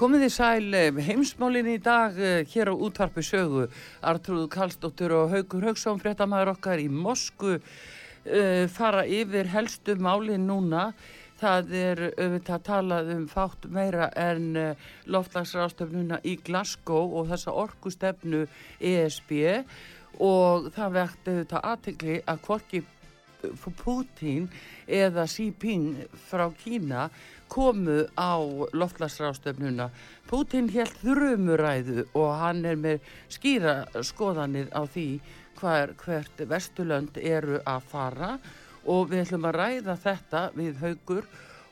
Komið þið sæl eh, heimsmálinn í dag eh, hér á útvarpi sögu. Artrúð Kallstóttur og Haugur Haugsson, fréttamaður okkar í Mosku, uh, fara yfir helstu málinn núna. Það er auðvitað talað um fátt meira en loftlagsrástöfnuna í Glasgow og þessa orkustefnu ESB og það vekti auðvitað aðtegli að hvorki Putin eða Xi Jinping frá Kína komu á loftlagsrástöfnuna. Putin helt þrumuræðu og hann er með skýra skoðanir á því hver, hvert Vesturlönd eru að fara og við ætlum að ræða þetta við haugur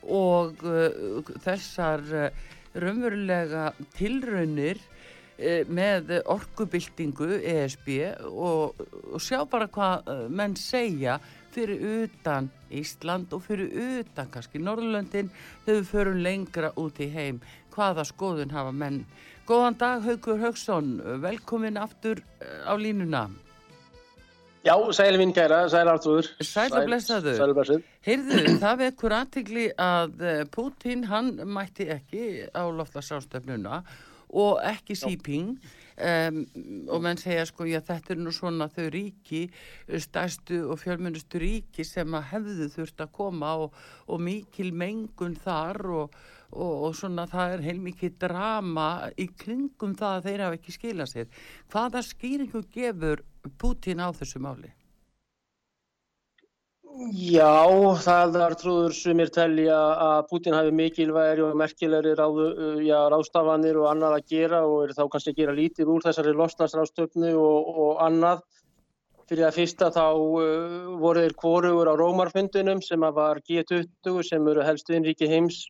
og uh, þessar uh, raunverulega tilraunir uh, með orkubildingu ESB og, og sjá bara hvað uh, menn segja fyrir utan Ísland og fyrir utan kannski Norðurlöndin þegar við förum lengra út í heim. Hvaða skoðun hafa menn? Góðan dag Haugur Haugsson velkomin aftur eh, á línuna. Já, sæl minn gæra, sæl Artur Sæl að blessaðu Sæl að blessaðu Heyrðu, það vekkur aðtikli að eh, Putin, hann mætti ekki á loftlagsástöfnuna og ekki Sýping um, og menn segja sko, já þetta er nú svona þau ríki, stærstu og fjölmjörnustu ríki sem að hefðu þurft að koma og, og mikil mengun þar og, og, og svona það er heilmikið drama í kringum það að þeir hafa ekki skilað sér. Hvaða skýringu gefur Putin á þessu máli? Já, það er trúður sumir telja að Putin hafi mikilvægri og merkilegri ráðu, já, rástafanir og annað að gera og er þá kannski að gera lítið úr þessari losnarsrástöfnu og, og annað. Fyrir að fyrsta þá uh, voru þeir kvorugur á Rómarfundunum sem var G20 sem eru helstu innríki heims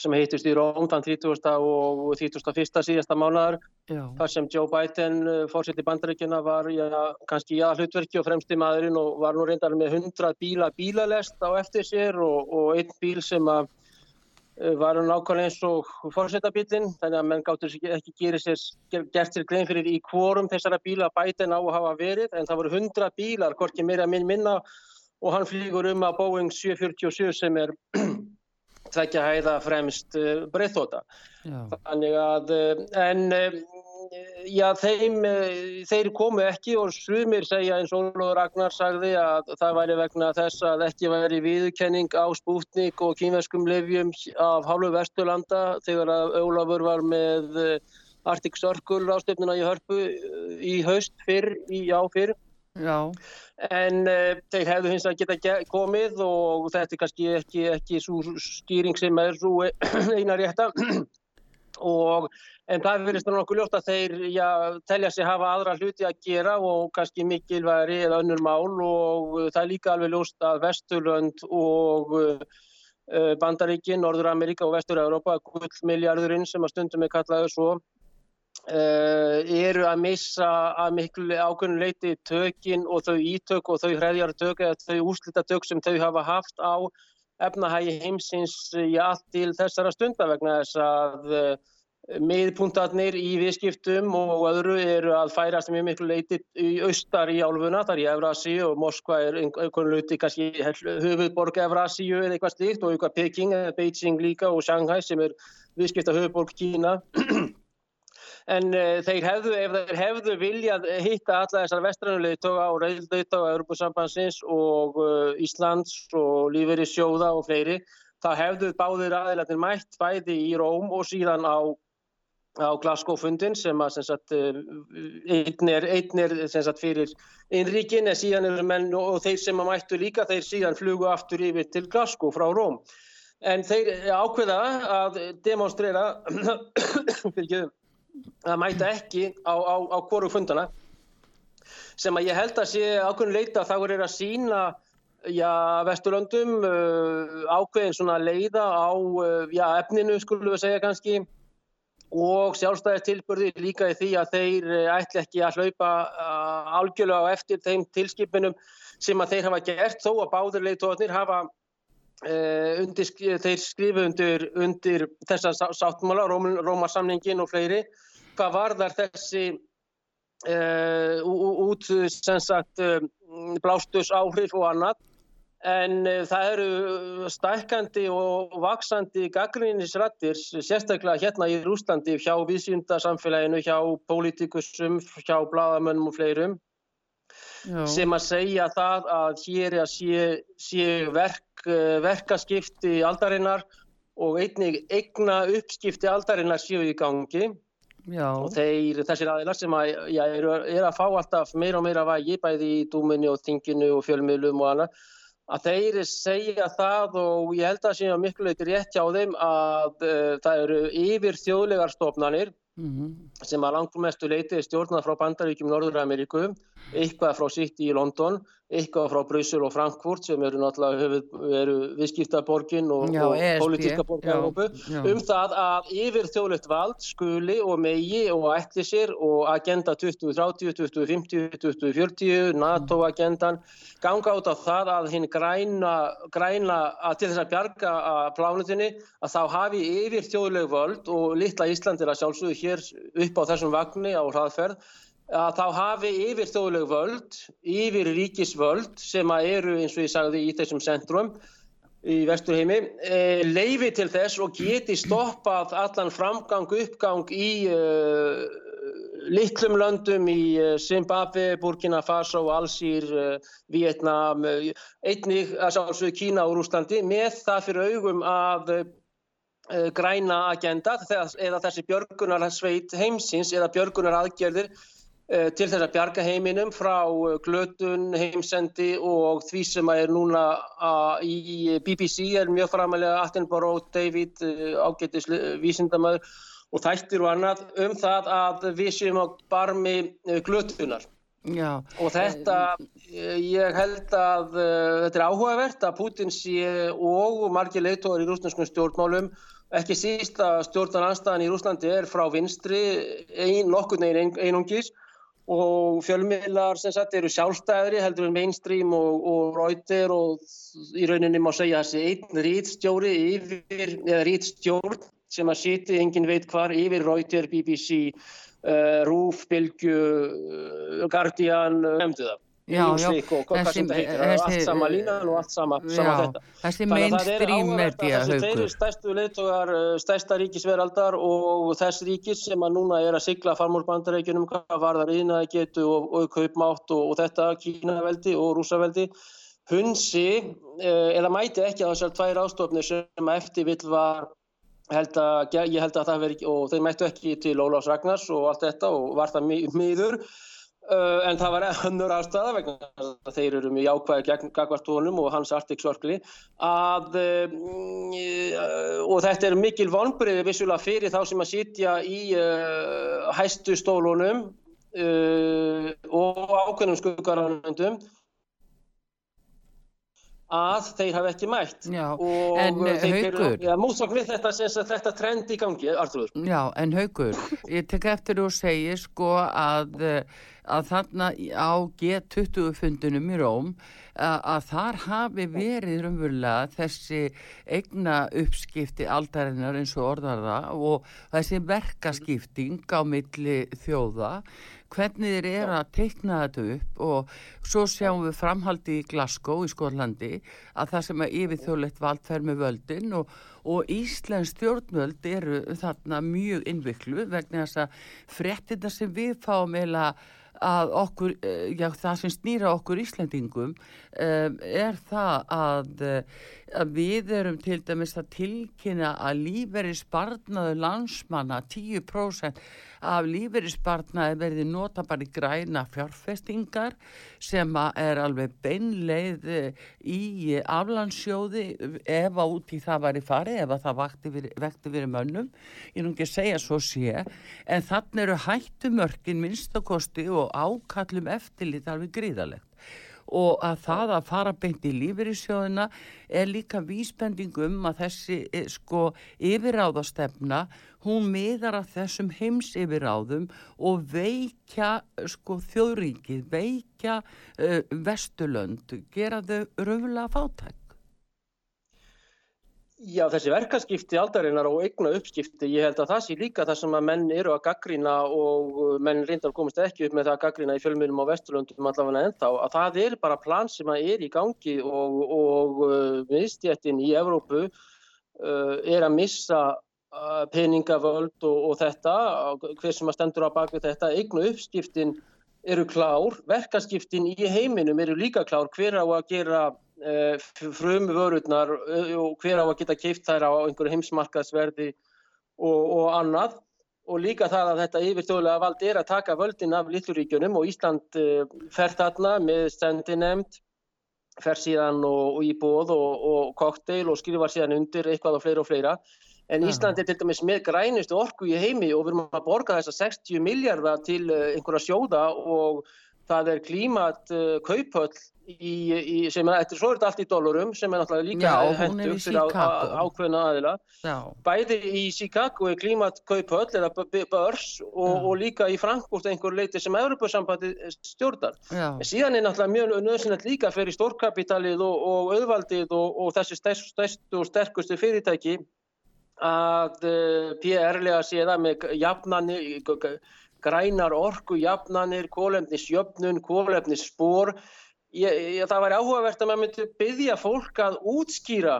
sem heitist í Róm þann 30. og 31. síðasta mánuðar þar sem Joe Biden, fórsett í bandaríkjuna var já, kannski já hlutverki og fremsti maðurinn og var nú reyndar með 100 bíla bílalest á eftir sér og, og einn bíl sem að var nákvæmlega eins og fórsetabílinn þannig að menn gáttur ekki gert sér, gert sér grein fyrir í kvorum þessara bíla Biden á að hafa verið en það voru 100 bílar, hvorki meira minn minna og hann flýgur um að Boeing 747 sem er tvekja hæða fremst uh, breyþóta. Þannig að, en já, þeim, þeir komu ekki og sumir segja eins og Ólur Ragnar sagði að það væri vegna þess að ekki væri viðkenning á spútnik og kínverskum lefjum af hálfu Vesturlanda þegar að Ólafur var með Arctic Circle ástöfnuna í hörpu í haust fyrr, í já fyrr. Já. En uh, þeir hefðu hins að geta komið og þetta er kannski ekki, ekki svo skýring sem er svo eina rétta og en það verðist nokkuð ljótt að þeir já, telja sig hafa aðra hluti að gera og kannski mikilværi eða önnur mál og uh, það er líka alveg ljóst að Vesturlönd og uh, Bandaríkin, Norður Amerika og Vestur-Európa, gullmiljardurinn sem að stundum er kallaður svo Uh, eru að missa að miklu ákveðinu leiti tökin og þau ítök og þau hreðjar tök eða þau úslita tök sem þau hafa haft á efnahægi heimsins í allt til þessara stunda vegna þess að uh, miðpuntatnir í viðskiptum og öðru eru að færast mjög miklu leiti í austar í álfuna, þar í Evrasíu og Moskva er einhvern luti kannski höfuðborg Evrasíu eða eitthvað slíkt og eitthvað Peking eða Beijing líka og Shanghai sem er viðskipta höfuðborg Kína en uh, þeir hefðu, ef þeir hefðu viljað hitta alla þessar vestrannulegði tóka á reyðlauta á Europasambansins og uh, Íslands og Lífeyri sjóða og fleiri, það hefðu báðir aðeinslega mætt bæði í Róm og síðan á, á Glasgow fundin sem að sagt, einn er, einn er sagt, fyrir innríkin menn og, og þeir sem að mættu líka þeir síðan flugu aftur yfir til Glasgow frá Róm. En þeir ákveða að demonstrera fyrir að mæta ekki á, á, á hvoru fundana. Sem að ég held að sé ákveðin leita þá er að sína já, Vesturlöndum uh, ákveðin svona leiða á uh, já, efninu skulum við segja kannski. Og sjálfstæðis tilbyrði líka í því að þeir ætla ekki að hlaupa uh, algjörlega á eftir þeim tilskipunum sem að þeir hafa gert þó að báður leiðtóðnir hafa Undir, þeir skrifu undir, undir þessa sáttmála, Rómarsamningin og fleiri, hvað varðar þessi uh, út, sagt, blástus áhrif og annað, En uh, það eru stækandi og vaksandi gaggrínisrættir, sérstaklega hérna í Rúslandi, hjá viðsýndasamfélaginu, hjá pólitíkusum, hjá bladamönnum og fleirum, Já. sem að segja það að hér er að sé, sé verk, verkaskipti aldarinnar og einnig eigna uppskipti aldarinnar séu í gangi. Já. og þeir, þessir aðeinar sem að, já, er, er að fá alltaf meira og meira vægi bæði í dúminni og þinginu og fjölmiðlum og annað að þeir segja það og ég held að það sé að miklu leiti rétt hjá þeim að uh, það eru yfir þjóðlegar stofnanir mm -hmm. sem að langtum mestu leiti stjórnað frá Bandaríkjum Norður-Ameríku, eitthvað frá City í London eitthvað frá Bryssel og Frankfurt sem eru náttúrulega eru viðskiptaborgin og, og e politíska borgin um það að yfir þjóðlegt vald skuli og megi og ætli sér og agenda 2030, 2050, 2040, NATO agendan ganga át á það að hinn græna, græna að til þess að bjarga að plánutinni að þá hafi yfir þjóðleg völd og litla Íslandir að sjálfsögðu hér upp á þessum vagnni á hraðferð að þá hafi yfir þjóðleg völd, yfir ríkisvöld sem eru eins og ég sagði í þessum centrum í vesturheimi, e, leifi til þess og geti stoppað allan framgang, uppgang í uh, litlum löndum í Zimbabwe, Burkina Faso, Alsýr, uh, Vietnam, uh, einnig að sjálfsögðu Kína og Rúslandi með það fyrir augum að græna agenda eða þessi björgunar sveit heimsins eða björgunar aðgerðir Eh, til þess að bjarga heiminum frá eh, glötun, heimsendi og því sem er núna í BBC er mjög framalega Attenborough, David, eh, ágættis vísindamöður og þættir og annað um það að við séum á barmi glötunar. Já. Og þetta, ég held að þetta er áhugavert að Putin sé og margir leitóðar í rúsnarskum stjórnmálum ekki síst að stjórnan anstæðan í Rúslandi er frá vinstri ein, nokkur neginn einungis og fjölmiðlar sem sagt eru sjálfstæðri heldur en mainstream og, og Reuter og í rauninni má segja þessi einn rítstjóri yfir, eða rítstjórn sem að sýti engin veit hvar yfir Reuter, BBC, Rúf, Bilgu, uh, Guardian, nefndu það. Já, já, er allt sama línan og allt sama, sama þetta. Þessi mainstream media haugur. Þessi þeirri stærstu leittógar, uh, stærsta ríkisveraldar og þess ríkis sem að núna er að sigla farmúrbandarækjunum, hvað var það reynaði getu og, og kaupmátt og, og þetta Kínaveldi og Rúsaveldi, hunsi eða mæti ekki að þessar tvær ástofnir sem eftir vill var Held að, ég held að það veri og þeir mættu ekki til Ólafs Ragnars og allt þetta og var það miður. Uh, en það var önnur ástæða vegna þeir eru mjög jákvæði gegn Gagvartónum og hans Arctic Circle að uh, og þetta er mikil vonbreiði vissulega fyrir þá sem að sitja í uh, hæstu stólunum og ákveðnum skuggaránundum að þeir hafa ekki mætt Já, og ja, Músakn við þetta, þetta trend í gangi Artur. Já, en Haugur ég tek eftir að segja sko að að þarna á G20 fundunum í Róm að þar hafi verið raunverulega þessi egna uppskipti aldarinnar eins og orðarða og þessi verkaskipting á milli þjóða hvernig þeir eru að teikna þetta upp og svo sjáum við framhaldi í Glasgow í Skólandi að það sem er yfirþjóðlegt valdferð með völdin og, og Íslands stjórnvöld eru þarna mjög innviklu vegna þess að frettina sem við fáum eða að okkur, eh, já það sem snýra okkur Íslandingum um, er það að, eh, að við erum til dæmis að tilkynna að lífeyri sparnaðu landsmanna 10% af lífeyrisbarnaði verði nota bara í græna fjárfestingar sem er alveg beinleið eh, í aflandsjóði ef á út í það var í fari ef það vekti verið mönnum. Ég er nú ekki að segja svo sé en þannig eru hættumörkin minnstakosti og ákallum eftirlit alveg gríðalegt og að það að fara beint í lífeyrissjóðina er líka vísbending um að þessi eh, sko yfiráðastefna hún miðar að þessum heims yfiráðum og veikja sko þjóðringið, veikja uh, vesturlönd, gera þau röfulega fátæk. Já, þessi verkaskipti aldarinnar og eigna uppskipti, ég held að það sé líka það sem að menn eru að gaggrina og uh, menn reyndar komist ekki upp með það að gaggrina í fjölmjölum á Vesturlundum allavega ennþá, að það er bara plan sem að er í gangi og, og uh, miðstjættin í Evrópu uh, er að missa uh, peningavöld og, og þetta, hver sem að stendur á baki þetta, eignu uppskiptin eru klár, verkaskiptin í heiminum eru líka klár, hver á að gera Eh, frumu vörurnar eh, og hver á að geta keift þær á einhverju heimsmarkaðsverði og, og annað og líka það að þetta yfirþjóðlega vald er að taka völdin af Littluríkjunum og Ísland uh, fer þarna með sendinemt, fer síðan og, og í bóð og, og kokteil og skrifar síðan undir eitthvað og fleira og fleira. En Ísland er til dæmis með grænustu orku í heimi og við erum að borga þessa 60 miljardar til einhverja sjóða og það er klímat uh, kaupöll í, í, sem er, er svo er þetta allt í dólarum sem er náttúrulega líka hendur fyrir á, ákveðna aðila. Já. bæði í Chicago er klímatkauphöll eða börs og, og líka í Frankfurt einhver leiti sem Europasambandi stjórnar. En síðan er náttúrulega mjög nöðsynlegt líka fyrir stórkapitalið og, og auðvaldið og, og þessi stærstu og sterkustu fyrirtæki að uh, eh, PR-lega sé það með jafnani grænar orku, jafnanir, kólefnisjöfnun, kólefnisspor það væri áhugavert að maður myndi byggja fólk að útskýra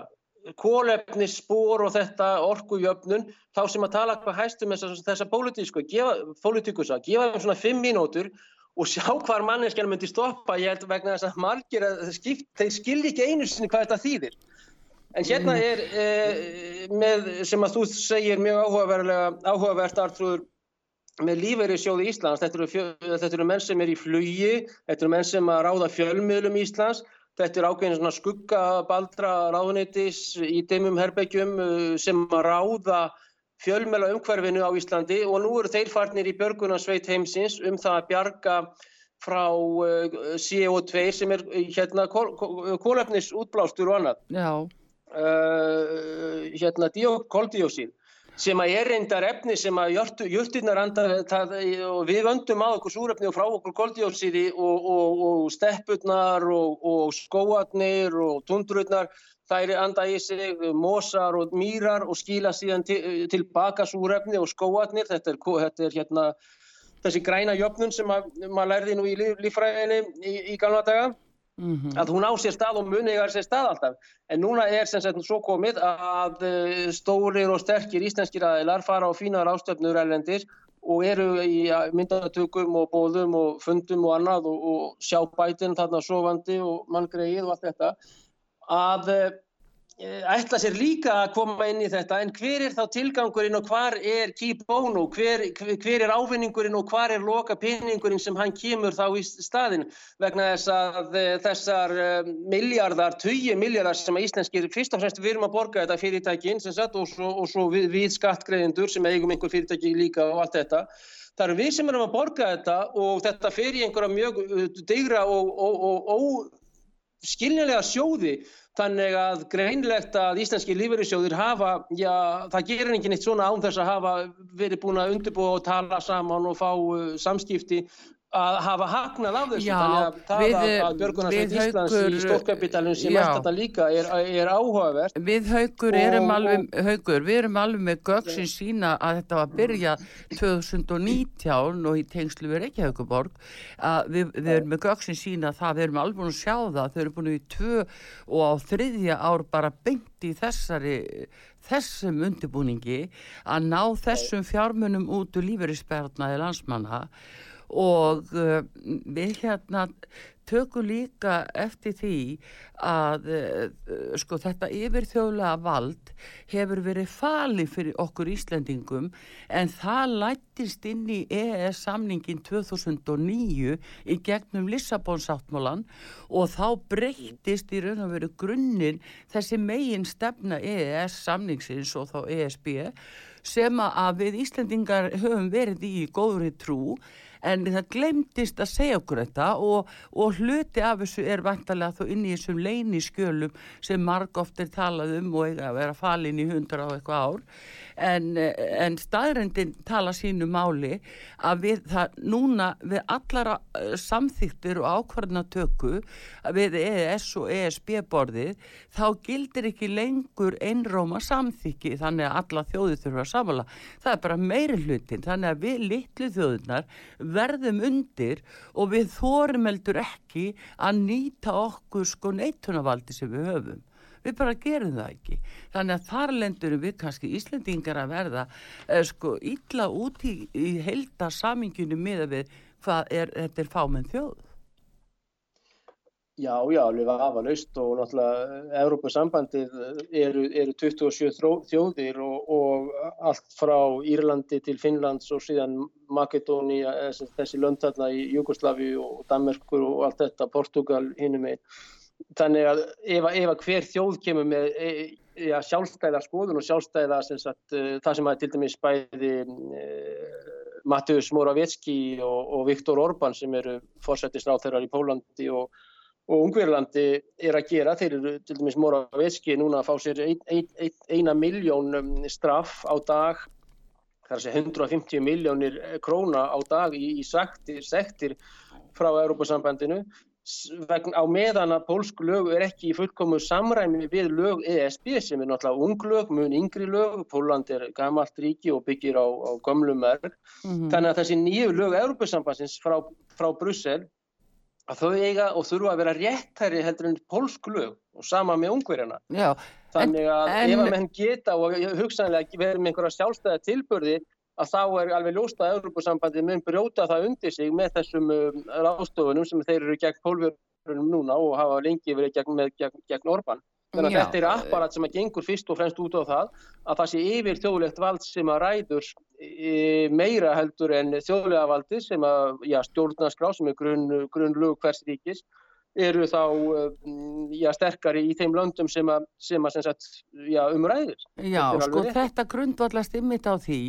kólefni, spór og þetta orkujöfnun, þá sem að tala hvað hæstum þessa, pólitíkusa, gefa þeim svona fimm mínútur og sjá hvar manneskjana myndi stoppa, ég held vegna þess að margir að skipt, þeir skilji ekki einu sinni hvað þetta þýðir. En hérna er, eh, með, sem að þú segir mjög áhugavert, Artrúður, með lífeyri sjóði Íslands, þetta eru, fjö, þetta eru menn sem er í flugi, þetta eru menn sem að ráða fjölmiðlum Íslands, þetta eru ákveðin svona skuggabaldra ráðunitis í deimum herbyggjum uh, sem að ráða fjölmjöla umhverfinu á Íslandi og nú eru þeir farnir í björgunarsveit heimsins um það að bjarga frá uh, CO2 sem er hérna kólefnis útblástur og annað. Já. Uh, hérna koldíósín sem að er reyndar efni sem að jörturnar anda og við vöndum að okkur súrefni og frá okkur koldjósiði og, og, og steppurnar og, og skóarnir og tundrurnar þær anda í sig mosar og mýrar og skila síðan til, tilbaka súrefni og skóarnir þetta er, þetta er hérna þessi græna jöfnun sem að, maður lærði nú í lífræðinni í, í galna daga Mm -hmm. að hún á sér stað og muni er sér stað alltaf en núna er sem sagt svo komið að uh, stórir og sterkir íslenskir aðeilar fara á fínar ástöfnur erlendir og eru í myndatökum og bóðum og fundum og annað og, og sjá bætin þarna sofandi og manngreið og allt þetta að Eh, ætla sér líka að koma inn í þetta en hver er þá tilgangurinn og hvar er key bono, hver, hver er ávinningurinn og hvar er loka peningurinn sem hann kemur þá í staðin vegna þess að eh, þessar eh, miljardar, tugi miljardar sem að íslenskir fyrst og fremst við erum að borga þetta fyrirtækin sagt, og svo, og svo við, við skattgreðendur sem eigum einhver fyrirtæki líka og allt þetta. Það eru við sem erum að borga þetta og þetta fer í einhverja mjög digra og óskilnilega sjóði Þannig að greinlegt að íslenski lífeyrissjóðir hafa, já það gerir ekki neitt svona án þess að hafa verið búin að undirbúa og tala saman og fá uh, samskipti að hafa hagnað af þessu já, þannig að það við, að, Björgunarsveit Íslands í stórkapitalinn sem er þetta líka er, er áhugavert. Við haugur erum, alveg, haugur, við erum alveg með sem sína að þetta var að byrja 2019 og í tengslu við Reykjavíkuborg að við, við erum með sem sína það við erum alveg búin að sjá það. Þau eru búin í tvö og á þriðja ár bara beint í þessari þessum undirbúningi að ná þessum fjármunum út úr lífeyrispernaði landsmanna og uh, við hérna tökum líka eftir því að uh, sko þetta yfirþjóðlega vald hefur verið fali fyrir okkur Íslandingum en það lættist inn í EES samningin 2009 í gegnum Lissabonsáttmálan og þá breytist í raun og veru grunninn þessi megin stefna EES samningsins og þá ESB sem að við Íslandingar höfum verið í góðri trú en það glemdist að segja okkur þetta og, og hluti af þessu er vantarlega þó inn í þessum leyniskjölum sem marg oft er talað um og eiga að vera falin í hundra á eitthvað ár. En, en staðrendin tala sínu máli að við það núna við allara eh, samþýttir og ákvarðnatöku við EES og ESB borðið þá gildir ekki lengur einróma samþykki þannig að alla þjóði þurfa að samala það er bara meiri hlutin þannig að við litlu þjóðunar verðum undir og við þórum heldur ekki að nýta okkur sko neittunavaldi sem við höfum. Við bara gerum það ekki. Þannig að þar lendur við kannski Íslendingar að verða eh, sko ítla út í, í heilda saminginu með að við hvað er, þetta er fámenn þjóð Já, já, alveg afa laust og náttúrulega Európa-sambandið eru, eru 27 þjóðir og, og allt frá Írlandi til Finnlands og síðan Makedóni, þessi löndalna í Jugosláfi og Danmarkur og allt þetta, Portugal hinnum einn þannig að ef, ef hver þjóð kemur með e, ja, sjálfstæða skoðun og sjálfstæða sem sagt, uh, það sem að til dæmis bæði Mattius Moravetski og, og Viktor Orbán sem eru fórsættisráþeirar í Pólandi og, og Ungverlandi er að gera, þeir eru til dæmis Moravetski núna að fá sér ein, ein, ein, eina miljón um, straff á dag þar segja 150 miljónir króna á dag í, í sektir, sektir frá Európa-sambandinu vegna á meðan að pólsk lög er ekki í fullkomu samræmi við lög ESB sem er náttúrulega unglög, mun yngri lög, Póland er gamalt ríki og byggir á, á gamlu merk, mm -hmm. þannig að þessi nýju lög Európa-sambansins frá, frá Brussel að þau eiga og þurfa að vera réttæri heldur en pólsk lög og sama með ungverjana. Þannig að en, ef að menn geta og hugsanlega verður með einhverja sjálfstæða tilbörði að þá er alveg ljóst að Európa-sambandi mun brjóta það undir sig með þessum um, rástofunum sem þeir eru gegn pólverunum núna og hafa lengi verið gegn, með, gegn, gegn Orban. Þannig að já, þetta er apparat sem að gengur fyrst og fremst út á það að það sé yfir þjóðlegt vald sem að ræður e, meira heldur en þjóðlega valdi sem að stjórnarskrá sem er grunn, grunn lög hvers ríkis eru þá eh, já, sterkari í þeim löndum sem að, sem að sem sagt, já, umræðir. Já, þetta sko rétt. þetta grundvallast ymmit á því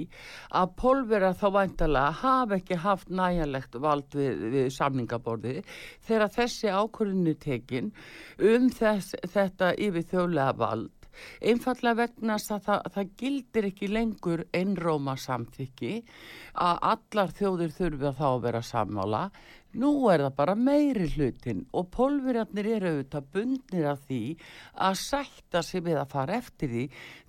að pólvera þá væntalega hafa ekki haft næjanlegt vald við, við samningaborði þegar þessi ákvörðinu tekin um þess, þetta yfir þjóðlega vald einfallega vegna að það, það gildir ekki lengur einróma samþykki að allar þjóðir þurfi að þá vera sammála Nú er það bara meiri hlutin og pólverjarnir eru auðvitað bundnir af því að sætta sig við að fara eftir því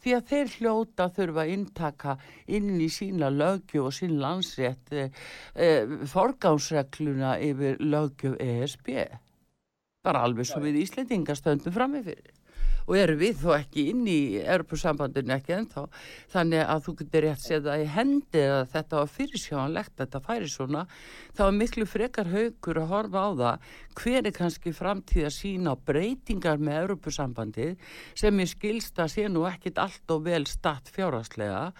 því að þeir hljóta þurfa að intaka inn í sína lögju og sín landsrétt eh, eh, forgánsregluna yfir lögju ESB. Bara alveg svo við Íslendingastöndum framifyrir og eru við þó ekki inn í Europasambandinu ekki ennþá. Þannig að þú getur rétt séð að í hendi að þetta var fyrirsjónlegt þetta færi svona. Þá er miklu frekar haugur að horfa á það. Hver er kannski framtíð að sína breytingar með Europasambandið sem ég skilst að sé nú ekkit allt og vel statt fjárhastlega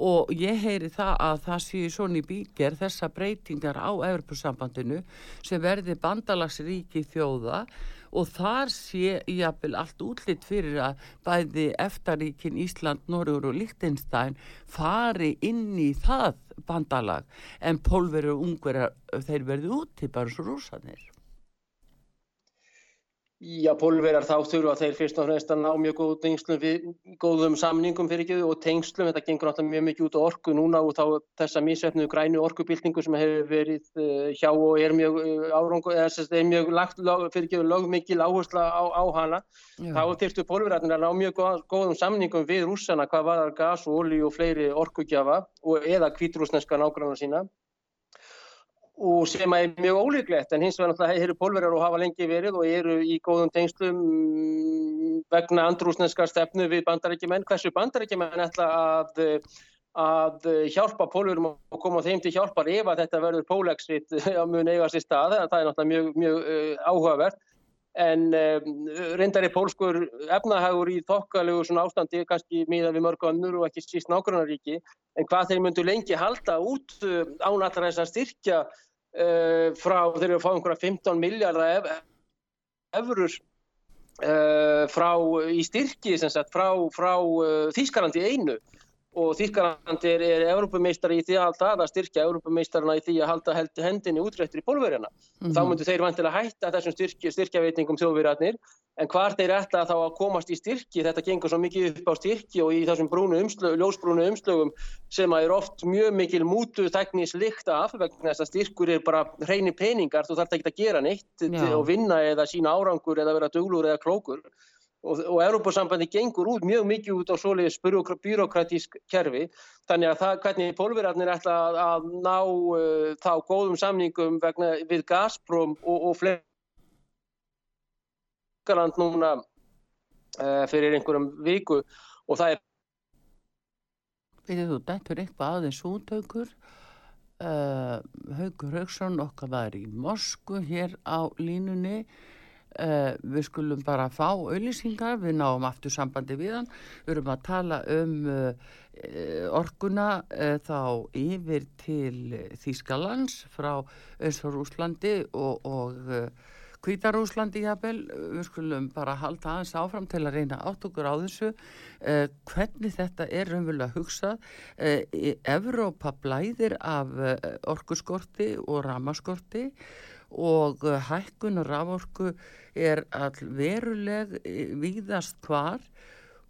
og ég heyri það að það sé svona í bíker þessa breytingar á Europasambandinu sem verði bandalagsríki þjóða og þar sé jápil allt útlitt fyrir að bæði eftaríkin Ísland, Norður og Líktinstæn fari inn í það bandalag en pólverið og ungverðar þeir verði úti bara svo rúsanir. Já, pólverjar þá þurfa þeir fyrst og fremst að ná mjög góð tengslum við, góðum samningum fyrir ekki og tengslum, þetta gengur náttúrulega mjög mikið út á orku núna og þá þessa mísvefnu grænu orkubildingu sem hefur verið uh, hjá og er mjög uh, árangu, eða þess að það er mjög lagt fyrir ekki lögmikil áhersla á, á hana, Já. þá þurftu pólverjarnir að ná mjög góð, góðum samningum við rússana hvað var gas og olí og fleiri orkugjafa og eða kvítrúsneska nágrannar sína og sem er mjög ólíklegt en hins vegar náttúrulega eru pólverjar og hafa lengi verið og eru í góðum tengslum mm, vegna andrúsneska stefnu við bandarækjumenn. Hversu bandarækjumenn ætla að, að hjálpa pólverum og koma þeim til hjálpar ef að þetta verður pólexit að mun eiga sér stað. Það er náttúrulega mjög, mjög uh, áhugavert en um, reyndar er pólskur efnahagur í þokkalegu svona ástandi kannski miða við mörgu annur og ekki síst nákvæmnaríki en hvað þeir myndu lengi halda út uh, án allra þess að styrkja uh, frá þeir eru að fá einhverja 15 miljardar efurur uh, frá í styrki sagt, frá, frá uh, Þýskalandi einu og Þískarland er, er Európumeistari í því að halda að styrkja Európumeistarina í því að halda hendinni útrættir í pólverjana. Mm -hmm. Þá myndu þeir vantilega hætta þessum styrkja, styrkjaveitingum þjóðverjarnir en hvar þeir ætla þá að komast í styrki, þetta gengur svo mikið upp á styrki og í þessum brúnu umslög, ljósbrúnu umslögum sem er oft mjög mikil mútu teknísk lykt af vegna þess að styrkur er bara hreini peningar, þú þarf ekki að gera neitt Já. og vinna eða sína árangur eða vera duglur eða klókur og, og Európa-sambandi gengur út mjög mikið út á soliðis byråkratísk kerfi. Þannig að það hvernig pólverarnir ætla að, að ná uh, þá góðum samningum vegna, við Gazprom og, og fleikaland núna uh, fyrir einhverjum viku. Og það er Veitir þú, er eitthvað aðeins útökur uh, Haugur Haugsson okkar var í Moskvu hér á línunni Uh, við skulum bara fá auðlýsingar, við náum aftur sambandi við hann, við erum að tala um uh, orkuna uh, þá yfir til Þýskalands frá Ösfarúslandi og, og Kvítarúslandi jafnvel, við skulum bara halda aðeins áfram til að reyna átt okkur á þessu. Hvernig þetta er raunverulega hugsað? Evrópa blæðir af orkuskorti og ramaskorti og hækkun og raforku er all veruleg eh, víðast hvar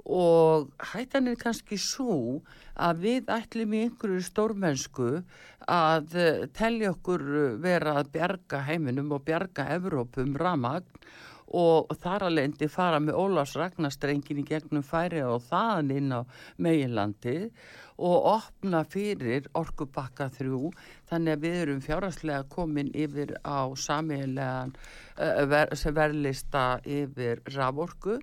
og hættan er kannski svo að við ætlum í einhverju stórmennsku að eh, tellja okkur vera að bjarga heiminum og bjarga Evrópum ramagn og þar að lendi fara með Ólafs Ragnarstrengin í gegnum færi og þaðan inn á meginlandi og opna fyrir orkubakka þrjú. Þannig að við erum fjárhastlega komin yfir á samiðilegan uh, ver, verðlista yfir raforku.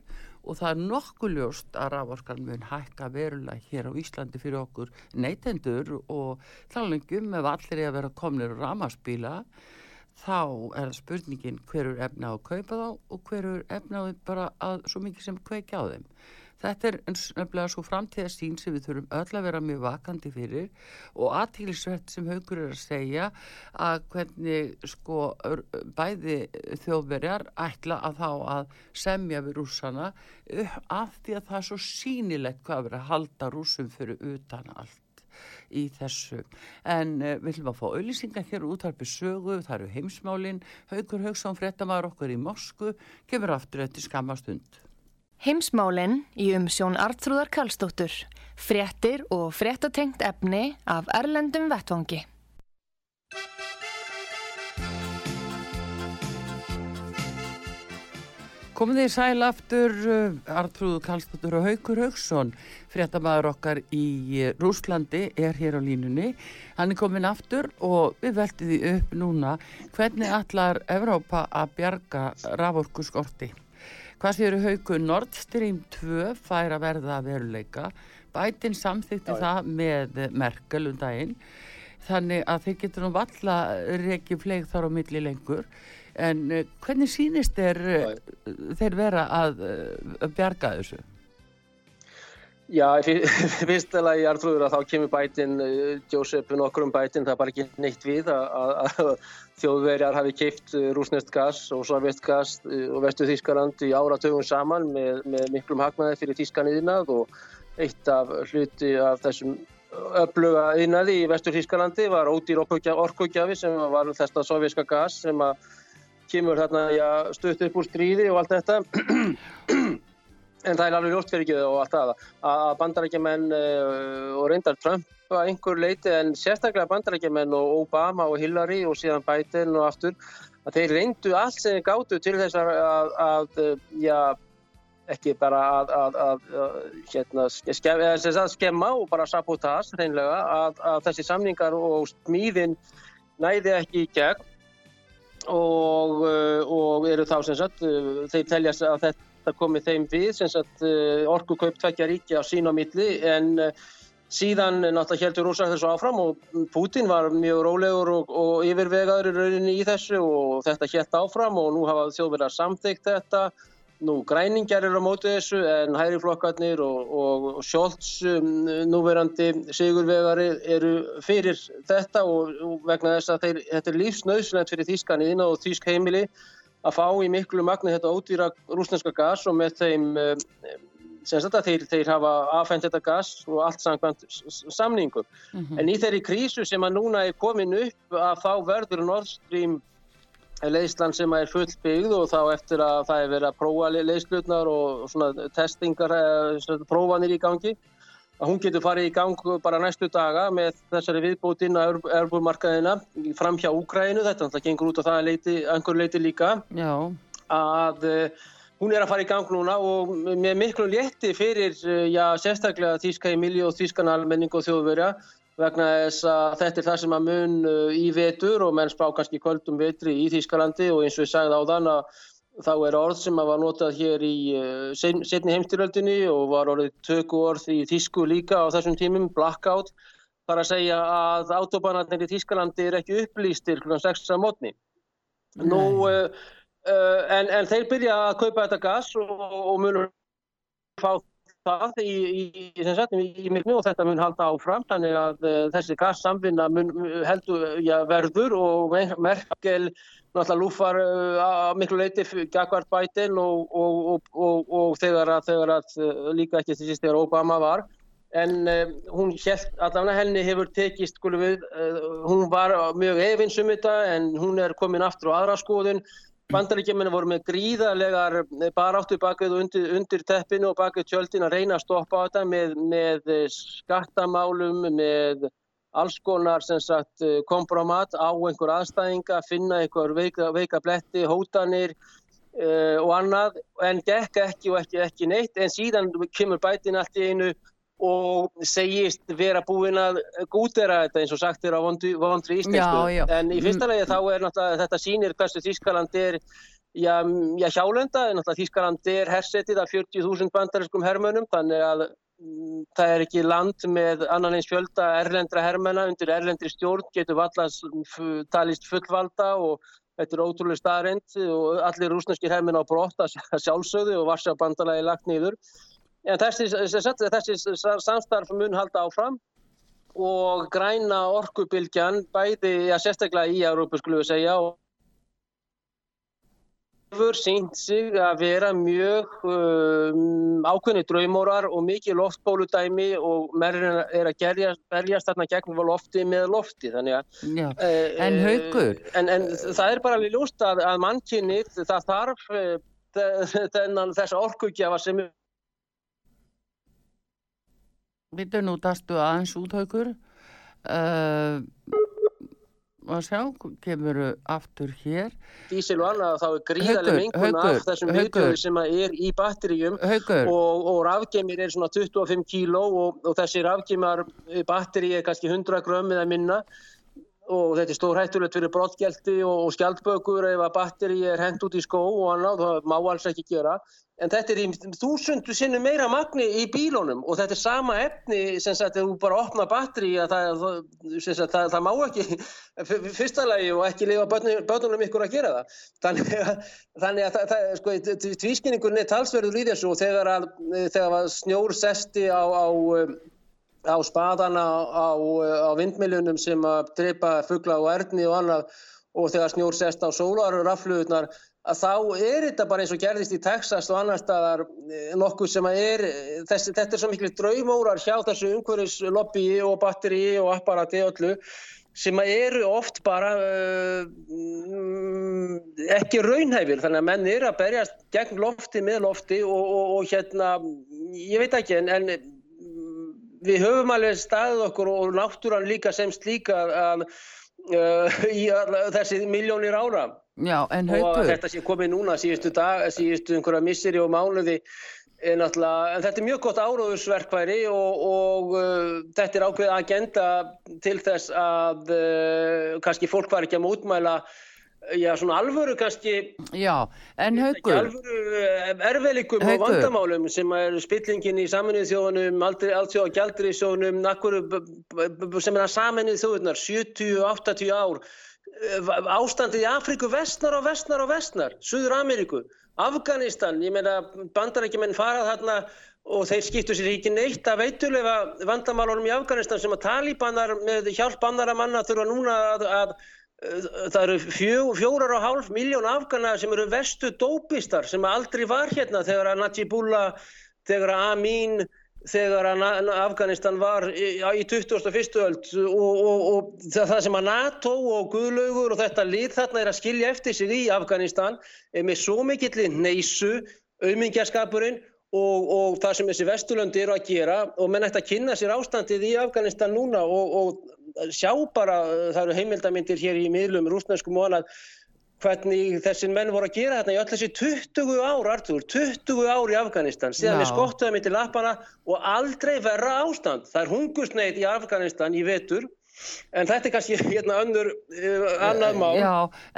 Og það er nokkuð ljóst að raforkan mun hækka verulega hér á Íslandi fyrir okkur neytendur. Og þálingum ef allir er að vera komnir ramaspíla þá er spurningin hverur efna á að kaupa þá og hverur efna á bara að svo mikið sem kveikja á þeim. Þetta er nefnilega svo framtíðastín sem við þurfum öll að vera mjög vakandi fyrir og aðtílisvert sem haugur er að segja að hvernig sko bæði þjóðverjar ætla að þá að semja við rúsana af því að það er svo sínilegt hvað verið að halda rúsum fyrir utan allt í þessu. En uh, við viljum að fá auðlýsingar hér út harfið sögu, það eru heimsmálinn, Haugur Haugsson, frettamæður okkur í Mosku, kemur aftur eftir skamastund. Heimsmálinn í umsjón Artrúðar Kallstóttur. Frettir og frettatengt efni af Erlendum Vettvangi. Komið þið sæl aftur, uh, Artrúður Kallstóttur og Haugur Haugsson, frettamæður okkar í uh, Rúslandi, er hér á línunni. Hann er komin aftur og við veltum því upp núna hvernig allar Evrópa að bjarga raforku skorti. Hvað séu Haugur Nord Stream 2 fær að verða veruleika? Bætin samþykti Já, það með Merkel um daginn, þannig að þeir getur nú valla reykju fleig þar á milli lengur en uh, hvernig sínist er, uh, þeir vera að uh, bjarga þessu? Já, fyrst alveg ég er trúður að þá kemur bætin, Jósefun okkur um bætin, það er bara ekki neitt við að, að þjóðverjar hafi keift rúsnest gas og sovjet gas og vestu Þískaland í áratögun saman með, með miklum hagnaði fyrir Þískaniðinað og eitt af hluti af þessum öfluga yðnaði í vestur Þískalandi var ódýr orkugjafi sem var þetta sovjerska gas sem að kemur þarna já, stutt upp úr stríði og allt þetta. En það er alveg ljóst fyrir ekki og allt það að bandarækjumenn uh, og reyndar Trump að einhver leiti en sérstaklega bandarækjumenn og Obama og Hillary og síðan Biden og aftur að þeir reyndu allt sem þeir gáttu til þess að, að, að já, ekki bara að, að hérna, skemma, skemma og bara sabotage reynlega að þessi samningar og smíðin næði ekki í gegn og, uh, og eru þá sem sagt, uh, þeir telja að þetta komi þeim við, sem sagt uh, orkukaup tvekja ríki á sín á milli en síðan náttúrulega heldur rúsa þessu áfram og Putin var mjög rólegur og, og yfirvegaður í rauninni í þessu og þetta helt áfram og nú hafa þjóðverðar samþygt þetta Nú, græningjar eru á mótu þessu en hægriflokkarnir og, og, og Sjólds um, núverandi sigurvegari eru fyrir þetta og, og vegna þess að þeir, þetta er lífsnauðsynlegt fyrir Þískaniðina og Þísk heimili að fá í miklu magni þetta ódýra rúsneska gas og með þeim um, sem að þeir, þeir hafa afhengt þetta gas og allt samkvæmt samningum. Mm -hmm. En í þeirri krísu sem að núna er komin upp að þá verður Nord Stream leyslan sem er fullbyggð og þá eftir að það er verið að prófa leyslutnar og svona testingar, prófanir í gangi að hún getur farið í gang bara næstu daga með þessari viðbótinn að erfumarkaðina fram hjá Úkrænu, þetta gengur út á það að leiti, einhver leiti líka Já. að Hún er að fara í gang núna og með miklu létti fyrir, eh, já, sérstaklega Þíska í milli og Þískan almenning og þjóðverja vegna þess að þetta er það sem að mun eh, í vetur og menn spá kannski kvöldum vetri í Þískalandi og eins og ég sagði á þann að þá er orð sem að var notað hér í uh, setni heimstyröldinni og var orðið töku orð í Þísku líka á þessum tímum, blackout, þar að segja að autobanarnir í Þískalandi er ekki upplýstir kl. 6. mótni. Nú... Uh, Uh, en, en þeir byrja að kaupa þetta gas og, og munum fá það í, í, í, í myrkni og þetta mun halda áfram þannig að uh, þessi gassamvinna heldur ja, verður og Merkel náttúrulega lúfar uh, að miklu leiti Gagvard Biden og, og, og þegar að, þegar að líka ekki því að Obama var. En hún held allavega henni hefur tekist við, hún var mjög efinsum þetta en hún er komin aftur á aðra skoðun Bandaríkjumina voru með gríðarlegar baráttu bakið undir, undir teppinu og bakið tjöldin að reyna að stoppa þetta með, með skattamálum, með alls konar sagt, kompromat á einhver aðstæðinga, finna einhver veika, veika bletti, hótanir uh, og annað en gekk ekki og ekki, ekki neitt. En síðan kemur bætin allt í einu og segist vera búin að gútera þetta eins og sagt er á vondri, íslensku. En í fyrsta legi þá er náttúrulega þetta sínir hversu Þískaland er já, já hjálenda, en náttúrulega Þískaland er hersetið af 40.000 bandariskum hermönum, þannig að mm, það er ekki land með annan eins fjölda erlendra hermöna undir erlendri stjórn, getur vallast talist fullvalda og þetta er ótrúlega staðrind og allir rúsneskir hermöna á brott að sjálfsögðu og varsja bandalagi lagt nýður. En þessi, þessi samstarf mun halda áfram og græna orkubilgjan bæði, já sérstaklega í Európa skulum við segja og hefur sínt sig að vera mjög um, ákveðni draumórar og mikið loftbóludæmi og merðin er að gerjast, berjast þarna gegn lofti með lofti þannig að Já, uh, en haugur en, en það er bara við lúst að, að mannkynnið það þarf uh, þennan þessa orkugjafa sem Vittu nú dastu aðeins úthaukur uh, og sjá, kemur aftur hér. Dísil og annað þá er gríðarlega mingun af þessum viðbjöðu sem er í batteríum og, og rafgemir er svona 25 kíló og, og þessi rafgemar batteri er kannski 100 grömm eða minna og þetta er stór hættulegt fyrir brottgjaldi og, skjaldbökur ef að batteri er hendt út í skó og annað, það má alls ekki gera. En þetta er í þúsundu sinnum meira magni í bílónum og þetta er sama efni sem sagt að þú bara opna batteri að það, sagt, það, það má ekki fyrsta lagi og ekki lifa börnunum ykkur að gera það. Þannig að, þannig að það, sko, tvískynningurinn er talsverður í þessu og þegar, að, þegar að snjór sesti á, á, á spadana á, á vindmiljunum sem að dreipa fuggla og erðni og annað. Og þegar snjór sest á sólarrafluðunar að þá er þetta bara eins og gerðist í Texas og annar staðar eh, nokkuð sem að er, þessi, þetta er svo miklu draumórar hjá þessu umhverjuslobby og batteri og apparati og öllu sem að eru oft bara uh, ekki raunhæfir. Þannig að menn eru að berjast gegn lofti með lofti og, og, og hérna, ég veit ekki en, en við höfum alveg staðið okkur og náttúran líka sem slíka að, uh, í þessi miljónir ára Já. Og þetta sé komið núna síðustu dag, síðustu einhverja misseri og mánuði, en, en þetta er mjög gott áróðusverkværi og, og uh, þetta er ákveð agenda til þess að uh, kannski fólk var ekki að mótmæla Já, svona alvöru kannski Já, en haugur Alvöru uh, erfelikum og vandamálum sem er spillingin í saminuð þjóðunum allt þjóða gældri þjóðunum sem er að saminuð þjóðunar 70-80 ár. Eh, ástandið í Afríku vestnar og vestnar og vestnar, Suður Ameríku, Afganistan, ég meina bandarækjumenn farað þarna og þeir skiptu sér ekki neitt að veitulega vandamálunum í Afganistan sem að talibanar með hjálp annara manna þurfa núna að, að það eru fjó, fjórar og hálf miljón afgana sem eru vestu dópistar sem aldrei var hérna þegar að Najibullah þegar Amin þegar Afganistan var í, í 21. öld og, og, og það sem að NATO og Guðlaugur og þetta lið þarna er að skilja eftir sig í Afganistan með svo mikill neysu, auðmingjaskapurinn og, og það sem þessi Vesturlöndi eru að gera og menn ætti að kynna sér ástandið í Afganistan núna og sjá bara, það eru heimildamindir hér í miðlum rúsneskum og annað hvernig þessin menn voru að gera þetta í öll þessi 20 ár, Artur, 20 ár í Afganistan, síðan við skottuðum til lappana og aldrei verra ástand. Það er hungusneit í Afganistan í vetur, en þetta er kannski hérna önnur uh, annað mál. Já,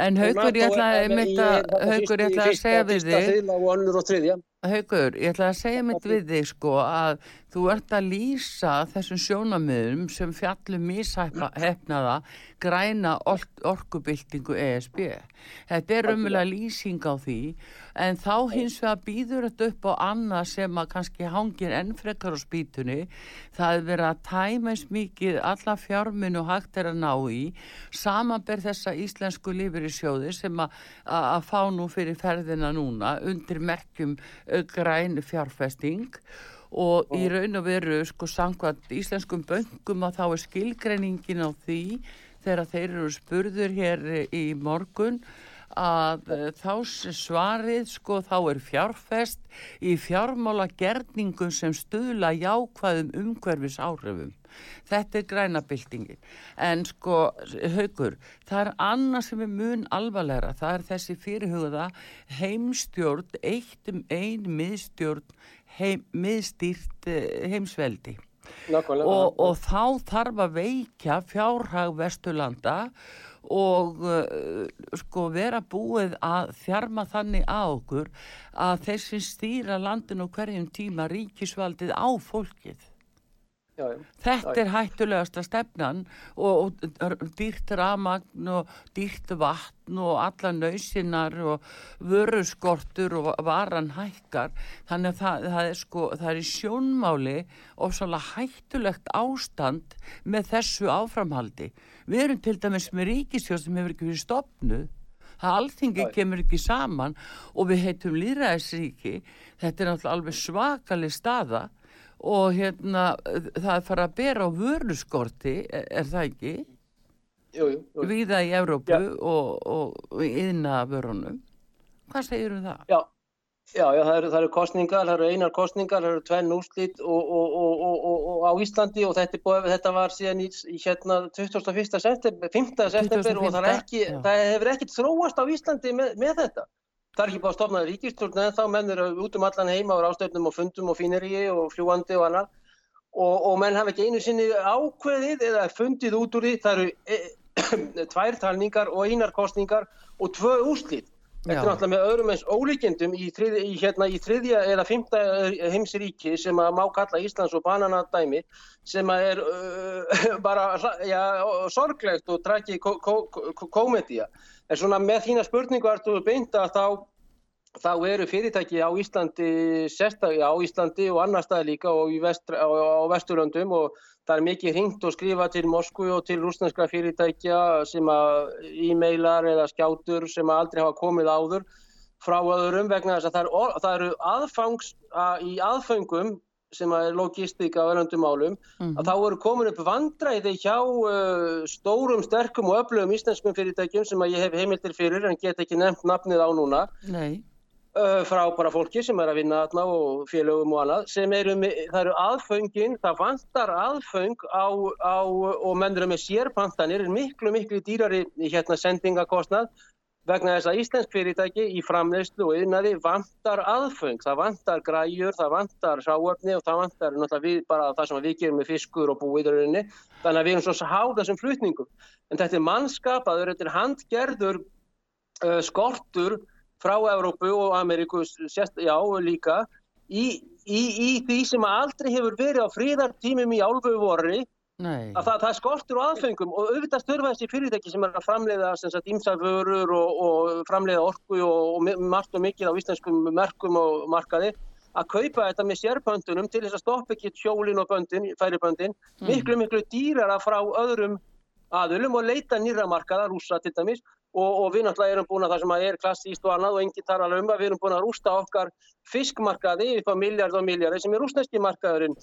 en Haugur, ég ætla að segja við þig. Haugur, ég ætla að segja mitt við þig sko að þú ert að lýsa þessum sjónamöðum sem fjallum míshefnaða græna orkubildingu ESB. Þetta er umvel lýsing á því en þá hins vegar býður þetta upp á annað sem að kannski hangir ennfrekar á spýtunni. Það er verið að tæma eins mikið alla fjárminu hægt er að ná í samanber þessa íslensku í sjóði sem að fá nú fyrir ferðina núna undir merkjum græn fjárfesting og í raun og veru sko sangvað íslenskum böngum að þá er skilgreiningin á því þegar þeir eru spurður hér í morgun að uh, þá svarið sko þá er fjárfest í fjármála gerningum sem stuðla jákvæðum umhverfis áhrifum Þetta er grænabildingin. En sko, haugur, það er annað sem er mun alvarlegra. Það er þessi fyrirhugða heimstjórn, eitt um einn miðstjórn, heim, miðstýrt eh, heimsveldi. Og, og þá þarf að veikja fjárhag Vesturlanda og uh, sko vera búið að þjarma þannig á okkur að þeir sem stýra landin og hverjum tíma ríkisvaldið á fólkið Já, já. Þetta er hættulegasta stefnan og, og dýrt ramagn og dýrt vatn og alla nöysinar og vöruskortur og varan hækkar. Þannig að það, það, er, sko, það er í sjónmáli og svolítið hættulegt ástand með þessu áframhaldi. Við erum til dæmis með ríkisjóð sem hefur ekki verið stopnuð. Það alþingi kemur ekki saman og við heitum líðræðisríki. Þetta er náttúrulega alveg svakalig staða og hérna það fara að bera á vörluskorti, er, er það ekki? Jú, jú. jú. Víða í Evrópu ja. og, og yðna vörunum. Hvað segir um það? Já, já, já það, eru, það eru kostningar, það eru einar kostningar, það eru tvenn úrslit og, og, og á Íslandi og þetta, búið, þetta var síðan í, í hérna 21. september, 5. september og það, ekki, það hefur ekkert þróast á Íslandi með, með þetta. Það er ekki búin að stofna ríkistjórn en þá menn eru út um allan heima á ástöfnum og fundum og fíneri og fljúandi og annar og, og menn hafa ekki einu sinni ákveðið eða fundið út úr því það eru e, tvær talningar og einar kostningar og tvö úslít. Þetta er náttúrulega með öðrum eins ólíkjendum í, þrið, í, hérna, í þriðja eða fymta heimsiríki sem að má kalla Íslands og bananadæmi sem að er uh, bara ja, sorglegt og trækið komedía. En svona með þína spurningu ertu beint að þá þá eru fyrirtæki á Íslandi sérstaklega á Íslandi og annar stað líka og vestra, á, á Vesturlöndum og það er mikið hringt og skrifa til Moskvu og til rúsnænska fyrirtækja sem að e-mailar eða skjátur sem að aldrei hafa komið áður frá öðrum vegna þess að það eru, það eru aðfangs að, í aðföngum sem er logistika á verðandum álum, mm -hmm. að þá eru komin upp vandræði hjá uh, stórum, sterkum og öflugum íslenskum fyrirtækjum sem að ég hef heimildir fyrir en get ekki nefnt nafnið á núna. Nei frá bara fólki sem er að vinna þarna og félögum og annað sem eru, það eru aðföngin, það vantar aðföng á, á og menn eru með sérpantanir, er miklu miklu dýrari hérna sendingakostnað vegna þess að Íslensk fyrirtæki í framleyslu og yfirnaði vantar aðföng, það vantar græjur, það vantar sáöfni og það vantar náttúrulega við, bara það sem við gerum með fiskur og búiðurinni, þannig að við erum svo háð þessum flutningum. En þetta er mannskapaður, þetta er handgerður uh, skortur frá Evrópu og Ameríku já, líka í, í, í því sem aldrei hefur verið á fríðartímum í álfu vorri að það, það skortur og aðfengum og auðvitað störfa þessi fyrirtæki sem er að framleiða ímsaförur og, og framleiða orku og, og margt og mikið á íslenskum merkum og markaði að kaupa þetta með sérpöndunum til þess að stoppa ekki sjólin og böndin, færiböndin, mm. miklu miklu dýrara frá öðrum aðulum og leita nýra markaða, rúsa til dæmis og, og við náttúrulega erum búin að það sem að er klassíst og annað og enginn tar alveg um að við erum búin að rústa okkar fiskmarkaði upp á miljard og miljardi sem er rúsneski markaðurinn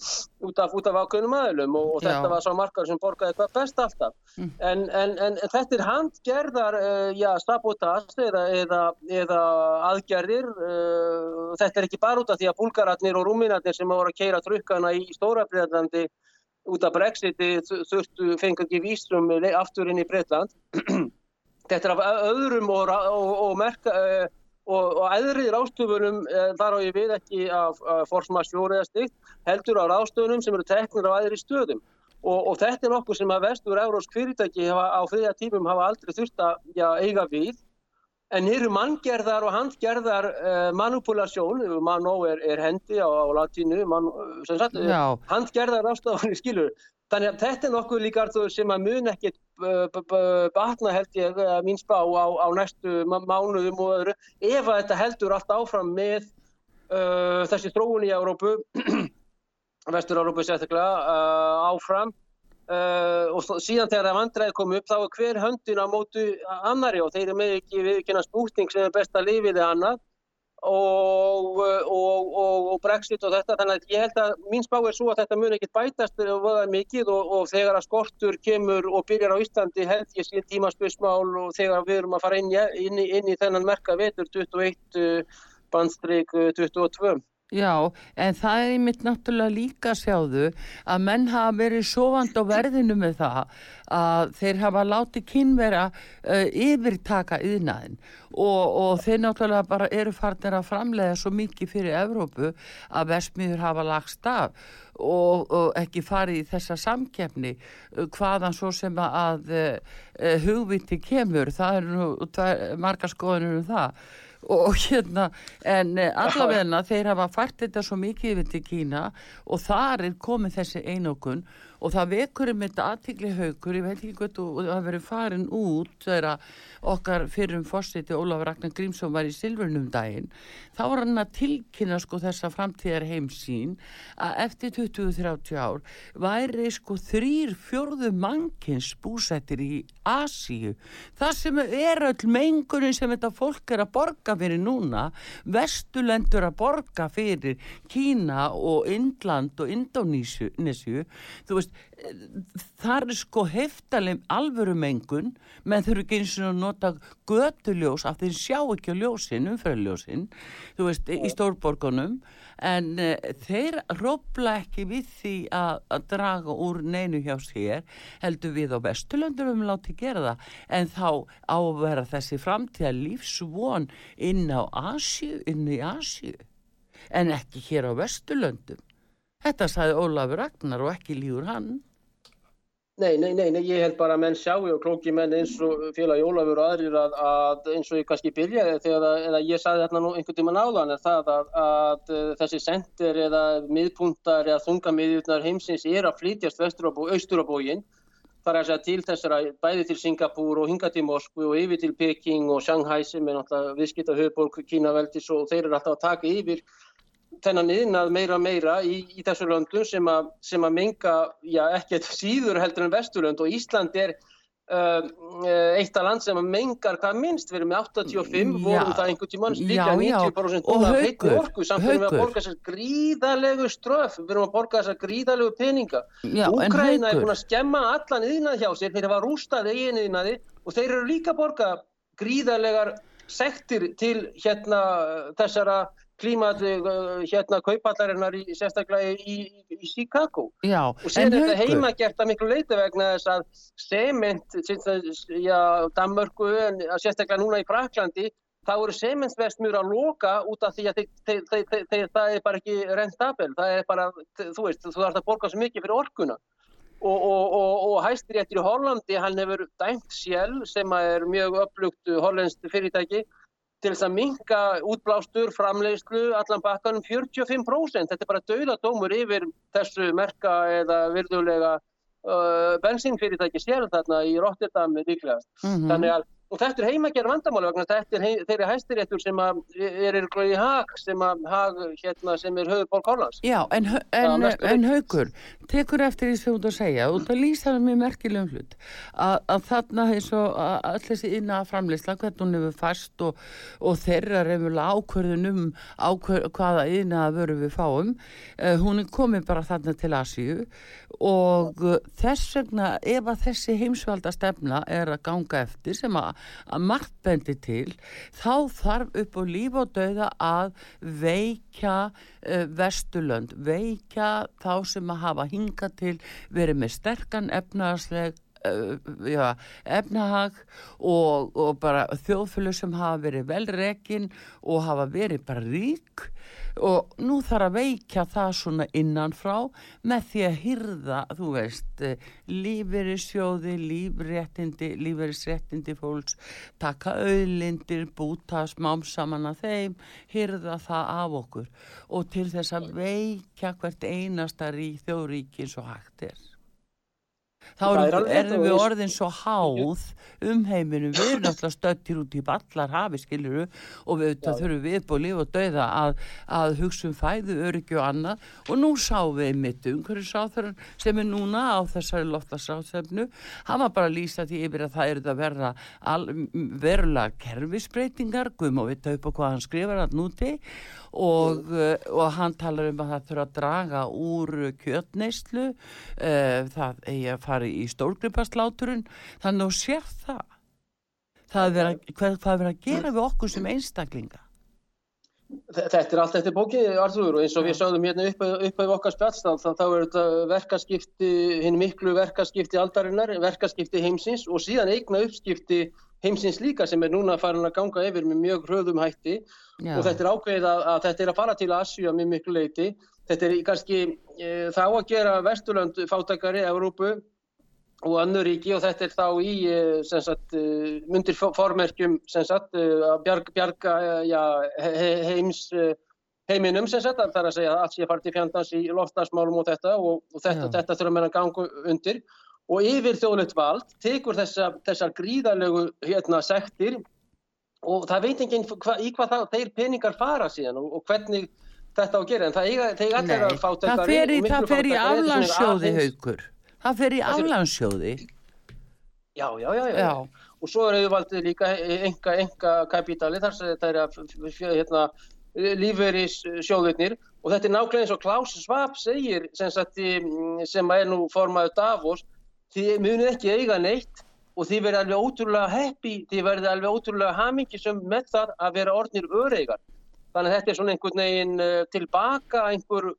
út af, af ákveðnum aðlum og, og þetta var svo markaður sem borgaði hvað best alltaf. Mm. En, en, en, þetta er handgerðar, uh, já, sabotast eða, eða, eða aðgerðir. Uh, þetta er ekki bara út af því að búlgaratnir og rúminatnir sem voru að keira trukkana í stóra Breitlandi út af Brexiti þurftu fengið ekki vísrum aftur inn í Breitland. Þetta er af öðrum og, og, og, merka, og æðrið rástöfunum, þar á ég við ekki af, forsmarsjóri eða stygt, heldur á rástöfunum sem eru teknir á æðri stöðum. Og þetta er nokkuð sem að vestur eurósk fyrirtæki hafa, á þriðja tímum hafa aldrei þurft að já, eiga við. En hér eru manngerðar og handgerðar uh, manipulasjón, manó er, er hendi á, á latínu, man, handgerðar rástöfunni skilur. Þannig að þetta er nokkuð líka sem að mun ekkit batna held ég mín spá á, á næstu mánuðum og öðru. Ef að þetta heldur allt áfram með uh, þessi þróun í Európu, Vestur-Európu sérstaklega uh, áfram uh, og síðan þegar það vandræði komið upp þá er hver höndin á mótu annari og þeir eru með ekki viðkynna spútning sem er besta lífið eða annað og, og, og, og Brexit og þetta þannig að ég held að mín spá er svo að þetta mun ekkit bætast mikið og þegar að skortur kemur og byrjar á Íslandi held ég síðan tímaspösmál og þegar við erum að fara inn, inn, inn í þennan merka vetur 21 bandstryk 22 Já, en það er einmitt náttúrulega líka sjáðu að menn hafa verið sovand á verðinu með það að þeir hafa látið kynvera uh, yfirtaka yðnaðin og, og þeir náttúrulega bara eru farnir að framlega svo mikið fyrir Evrópu að vestmiður hafa lagst af og, og ekki farið í þessa samkefni uh, hvaðan svo sem að uh, uh hugviti kemur, það eru nú marga skoðunir um það og hérna en eh, allavegna þeir hafa fært þetta svo mikið yfir til Kína og þar er komið þessi einokun og það vekur um þetta aðtikli haugur, ég veit ekki hvað það hafa verið farin út þegar okkar fyrrum fórsiti Ólaf Ragnar Grímsson var í Silvurnum daginn. Þá var hann að tilkynna sko þessa framtíðar heimsín að eftir 20-30 ár væri sko þrýr fjörðu mannkins búsættir í Asíu. Það sem er öll mengunin sem þetta fólk er að borga fyrir núna vestulendur að borga fyrir Kína og Indland og Indonísu þú veist þar er sko heftaleg alvöru mengun menn þurfu ekki eins og nota götuljós af því sjá ekki á ljósin, umfæraljósin þú veist, í stórborgunum en uh, þeir rópla ekki við því að, að draga úr neinu hjá sér heldur við á Vesturlöndur um láti gera það en þá á að vera þessi framtíða lífsvon inn á Asju, inn í Asju en ekki hér á Vesturlöndum Þetta sagði Ólafur Ragnar og ekki líður hann. Nei, nei, nei, nei, ég held bara að menn sjáu og klóki menn eins og félagi Ólafur og aðrir að, að eins og ég kannski byrjaði þegar að, ég sagði þarna nú einhvern tíma náðan er það að, að þessi sendir eða miðpuntar eða þungamiðjurnar heimsins er að flytjast vestur bó, austur á bóginn þar að segja til þessara bæði til Singapúr og hinga til Moskvu og yfir til Peking og Shanghai sem er náttúrulega viðskipt af höfuborg Kínaveldis og þeir eru alltaf að taka yfir þennan yðnað meira meira í, í þessu löndum sem að, sem að menga, já ekkert síður heldur en Vesturlönd. Og Ísland er uh, eitt af land sem að mengar hvað minnst, við erum með 85 já, vorum það einhvern tíman líka 90% og haugur, samt erum við að borga þessar gríðalegu ströf, við erum að borga þessar gríðalegu peninga. Úkraina er búin að skemma allan yðnað hjá sér, þeir hafa rústað eigin yðnaði og þeir eru líka að borga gríðalegar sektir til hérna þessara klímat uh, hérna kaupallarinnar í, sérstaklega í, í, í Chicago. Já, og sér þetta heima gert að miklu leiti vegna þess að sement já, Danmörku en sérstaklega núna í Fraklandi þá eru sementsvestmjur að loka út af því að þeir, þeir, þeir, það er bara ekki rentabel, það er bara þú veist, þú þarfst að borga svo mikið fyrir orkuna. Og, og, og, og hæstiréttir í Hollandi, hann hefur dæmt sjálf sem er mjög upplugt hollenskt fyrirtæki til þess að minka útblástur, framleiðslu, allan bakkanum 45%. Þetta er bara dauðadómur yfir þessu merka eða virðulega uh, bensínfyrirtæki sér þarna í Rotterdam líklegast. Mm -hmm. Þannig að og þetta er heimagerð vandamáli vegna þetta er þeirri hæstiréttur sem er í hag sem, hag, hérna, sem er höfður Pól Kórlands Já, en, en, en haugur tekur eftir því sem þú ert að segja og það lýsa það mjög merkilegum hlut að, að þarna eins og all þessi inna framleysla hvernig hún hefur fast og, og þeirra reymulega ákverðun um ákverð, hvaða inna vöru við fáum uh, hún er komið bara þarna til Asíu. Og uh, þess vegna ef að þessi heimsvalda stefna er að ganga eftir sem að, að margt bendi til þá þarf upp á líf og dauða að veikja uh, vestulönd, veikja þá sem að hafa hinga til verið með sterkan efnaðsleg uh, já, efnahag og, og bara þjóðfjölu sem hafa verið velrekin og hafa verið bara rík. Og nú þarf að veikja það svona innanfrá með því að hyrða, þú veist, lífeyrissjóði, lífréttindi, lífeyrisréttindi fólks, taka auðlindir, búta smám saman að þeim, hyrða það af okkur. Og til þess að veikja hvert einasta rík þjóðríki eins og hægt er. Þá erum, erum við orðin svo háð um heiminum, við erum náttúrulega stöttir út í ballar hafi skiluru og við þurfum við búið líf og dauða að, að hugsa um fæðu, öryggi og annað. Og nú sáum við mitt umhverju sáþörun sem er núna á þessari loftasáþöfnu, hann var bara að lýsa því yfir að það eru það verða al, verulega kerfisbreytingar, guðum og vita upp á hvað hann skrifar að núti og, uh, og hann talar um að það þurfa að draga úr kjötneyslu. Uh, það eigi að fara í stórgripasláturinn þannig að sér það það er að, hvað, hvað er að gera við okkur sem einstaklinga Þetta er allt eftir bóki, Arþúr, og eins og við sáðum hérna upp, af okkar spjallstaf, þá er þetta verkaskipti, hinn miklu verkaskipti aldarinnar, verkaskipti heimsins og síðan eigna uppskipti heimsins líka sem er núna farin að ganga yfir með mjög hröðum hætti Já. og þetta er ákveðið að, að þetta er að fara til Asju að mjög miklu leiti. Þetta er kannski e, þá að gera Vesturland fátakari, Európu og annu ríki og þetta er þá í sagt, mundir formerkjum sagt, að bjarga, bjarga ja, he, heims heiminum sagt, það er að segja að allt sé farið til fjandans í loftasmálum og þetta og, og þetta, þetta þurfa meðan gangu undir. Og yfir þjóðlegt vald tekur þessa, þessar gríðarlegu hérna sektir og það veit enginn hva, í hvað það, þeir peningar fara síðan og, og hvernig þetta á að gera. En það eiga allir að fá þetta Það fer í aflandsjóði haugur Það fer í aflandsjóði. Já, já, já, já. Og svo er auðvaldið líka enga, enga kapítali þar sem þetta er að hérna, lífveris sjóðurnir og þetta er nákvæmlega eins og Klaus Schwab segir sem, sagt, sem er nú formaður Davos þið munið ekki eiga neitt og þið verður alveg ótrúlega happy, þið verður alveg ótrúlega hamingisum með það að vera orðnir öreigar. Þannig að þetta er svona einhvern veginn uh, tilbaka einhver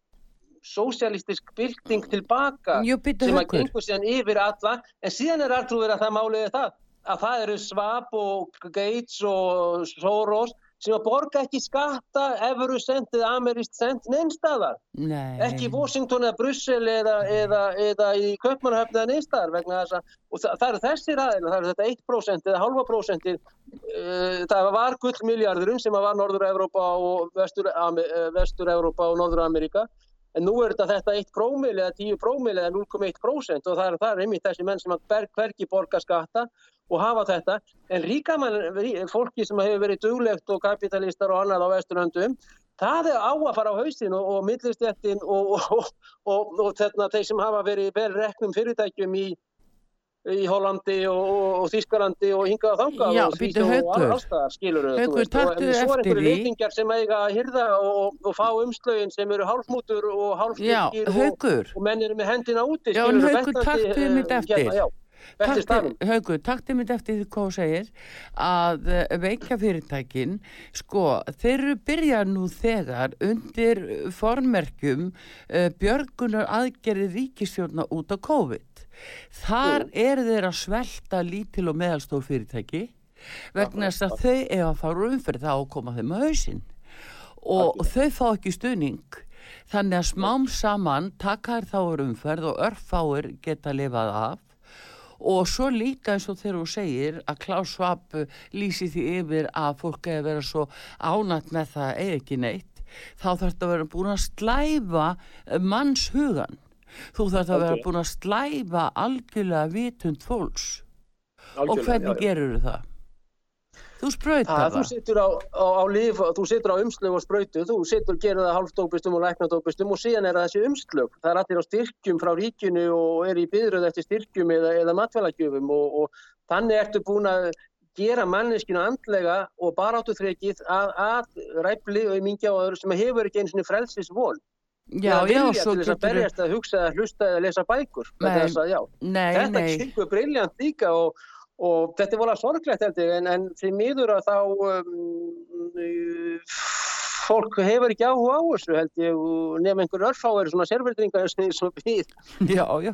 sósialistisk bylting tilbaka Jú, sem að gengur síðan yfir alla. En síðan er alltrúður að það máliði það að það eru Svab og Gates og Soros sem að borga ekki skatta efuru sent eða amerist sent neinstadar Nei. ekki Washington eða Brussel eða, eða, eða í Köpmannhöfn eða neinstadar vegna þess að og það, það eru þessir aðeins, það eru þetta 1% eða halva prosentir uh, það var gullmiljarðurinn sem að var Norður-Európa og Vestur-Európa og Norður-Amerika En nú er þetta þetta 1 prómil eða 10 prómil eða 0,1% og það er, það er einmitt þessi menn sem hverki borga skatta og hafa þetta. En ríka mann, fólki sem hefur verið duglegt og kapitalistar og annað á vesturlöndum, það er á að fara á haustin og, og millistjættin og, og, og þeir sem hafa verið vel reknum fyrirtækjum í í Hollandi og, og Þískalandi og hingað og þangað Já, og allstaðar skilur Haukur, taktu eftir því. Svo er einhverju leitingar sem eiga að hyrða og, og fá umslögin sem eru hálfmútur og hálfstyrkir og, og menn eru með hendina úti. Já, en Haukur, taktu mitt eftir. Hérna, já, eftir stafnum. Haugur, takk til mitt eftir því hvað þú segir að eh, veikja fyrirtækin sko, þeir eru byrjað nú þegar undir formerkjum uh, björgunar aðgerði ríkistjórna út á COVID þar eru þeir að svelta lítil og meðalstór fyrirtæki vegna þess að þau ef að fara umferð þá koma þeim að hausinn. Og þau fá ekki stuðning. Þannig að smám saman taka þær þá umferð og örfáir geta lifað af. Og svo líka eins og þegar þú segir að Klaus Schwab lýsi því yfir að fólk eða vera svo ánætt með það eða ekki neitt þá þarf þetta að vera búin að slæfa mannshugan þú þarf að vera búin að slæfa algjörlega vitund fólks og hvernig gerur það? Þú spröytar það? Þú situr á, á, á líf, þú situr á umslög og spröytu, þú situr, gerur það halvdópistum og læknadópistum og síðan er það þessi umslög. Það er allir á styrkjum frá ríkinu og er í byðröð eftir styrkjum eða, eða matfælagjöfum og, og þannig ertu búin að gera manneskinu andlega og bara áttu þrekið að, að ræfli og mingja á öðru sem hefur ekki eins og frelsis von. Já, já, svo getur... Það berjast að hugsa, að hlusta eða lesa bækur. Nei, að, nei, Þetta kynkuð briljant líka og og þetta er volað sorglegt heldur en, en því miður að þá um, fólk hefur ekki áhuga á þessu held ég nefn einhver örfáður svona sérverðringar og við Já, já,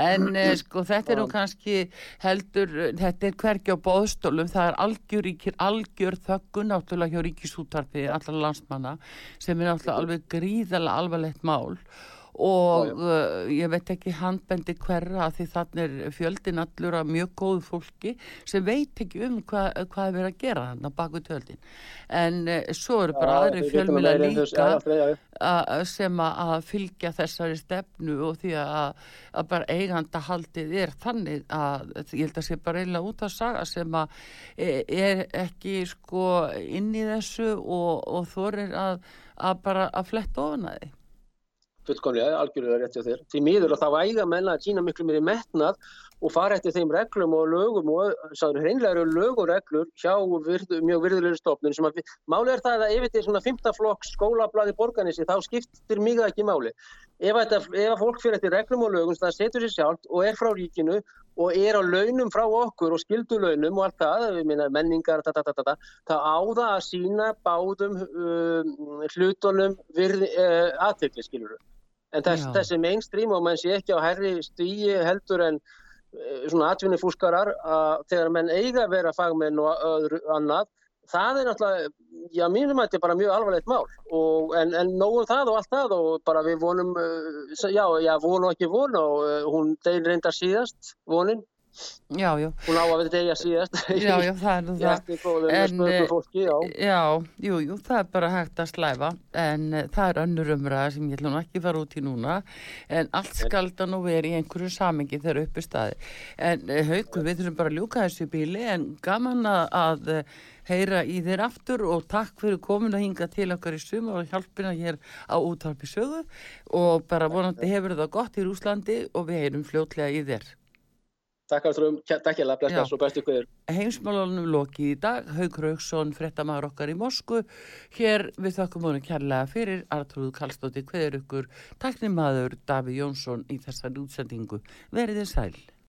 en eh, sko þetta er nú kannski heldur, þetta er hvergi á bóðstólum, það er algjör, algjör þöggun náttúrulega hjá ríkisútarfi allar landsmanna sem er náttúrulega alveg gríðala alvarlegt mál og já, já. Uh, ég veit ekki handbendi hverra því þannig er fjöldin allur af mjög góðu fólki sem veit ekki um hva, hvað er verið að gera hann á baku tjöldin. En uh, svo eru bara ja, aðri fjölmila líka a, sem að fylgja þessari stefnu og því að, að bara eiganda haldið er þannig að ég held að sé bara einlega út að saga sem að e, er ekki sko inn í þessu og, og þorir að, að bara að fletta ofan að því fullkomlega, algjörlega rétti á þér. Því miður og þá æða menna að sína miklu mér í metnað og fara eftir þeim reglum og lögum og sáður hreinlega eru lög og reglur hjá virð, mjög virðulegur stofnun sem að máli er það að ef þetta er svona 15 flokk skólablaði borganissi þá skiptir það ekki máli. Ef, þetta, ef fólk fyrir eftir reglum og lögum það setur sér sjálft og er frá ríkinu og er á launum frá okkur og skildu launum og allt það, minna, menningar ta, ta, ta, það áða að sína báðum um, hlutunum uh, aðtökli skiluru en þess, þessi mainstream og menn sé ekki á herri stíi heldur en uh, svona atvinnifúskarar að þegar menn eiga að vera fagmenn og öðru annað það er náttúrulega, já mínum að þetta er bara mjög alvarlegt mál. Og, en, en nógum það og allt það og bara við vonum, uh, já, já, vonu ekki vonu og uh, hún deil reyndar síðast vonin Já, já. Hún á að vera degja síðast. Já, já, það er nú það. En, fólki, já. já, jú, jú, það er bara hægt að slæfa, en uh, það er önnur umræða sem ég ætla nú ekki að fara út í núna, en allt skalda nú verið í einhverju samengi þegar uppi staði. En uh, haugu, við þurfum bara að ljúka þessu bíli, en gaman að, að uh, heyra í þér aftur og takk fyrir komin að hinga til okkar í suma og hjálpina hér á útvarpi sögu og bara vonandi hefur það gott í Rúslandi og við heyrum fljótlega í þér. Takk ástrum, takk ég lefnast og bestu ykkur. Heimsmálunum loki í dag, Haugur Haugsson, frettamæður okkar í Mosku. Hér við þakkum honum kærlega fyrir Artrúð Kallstótti, hverjur ykkur, takknimaður Daví Jónsson í þessari útsendingu. Verðið sæl.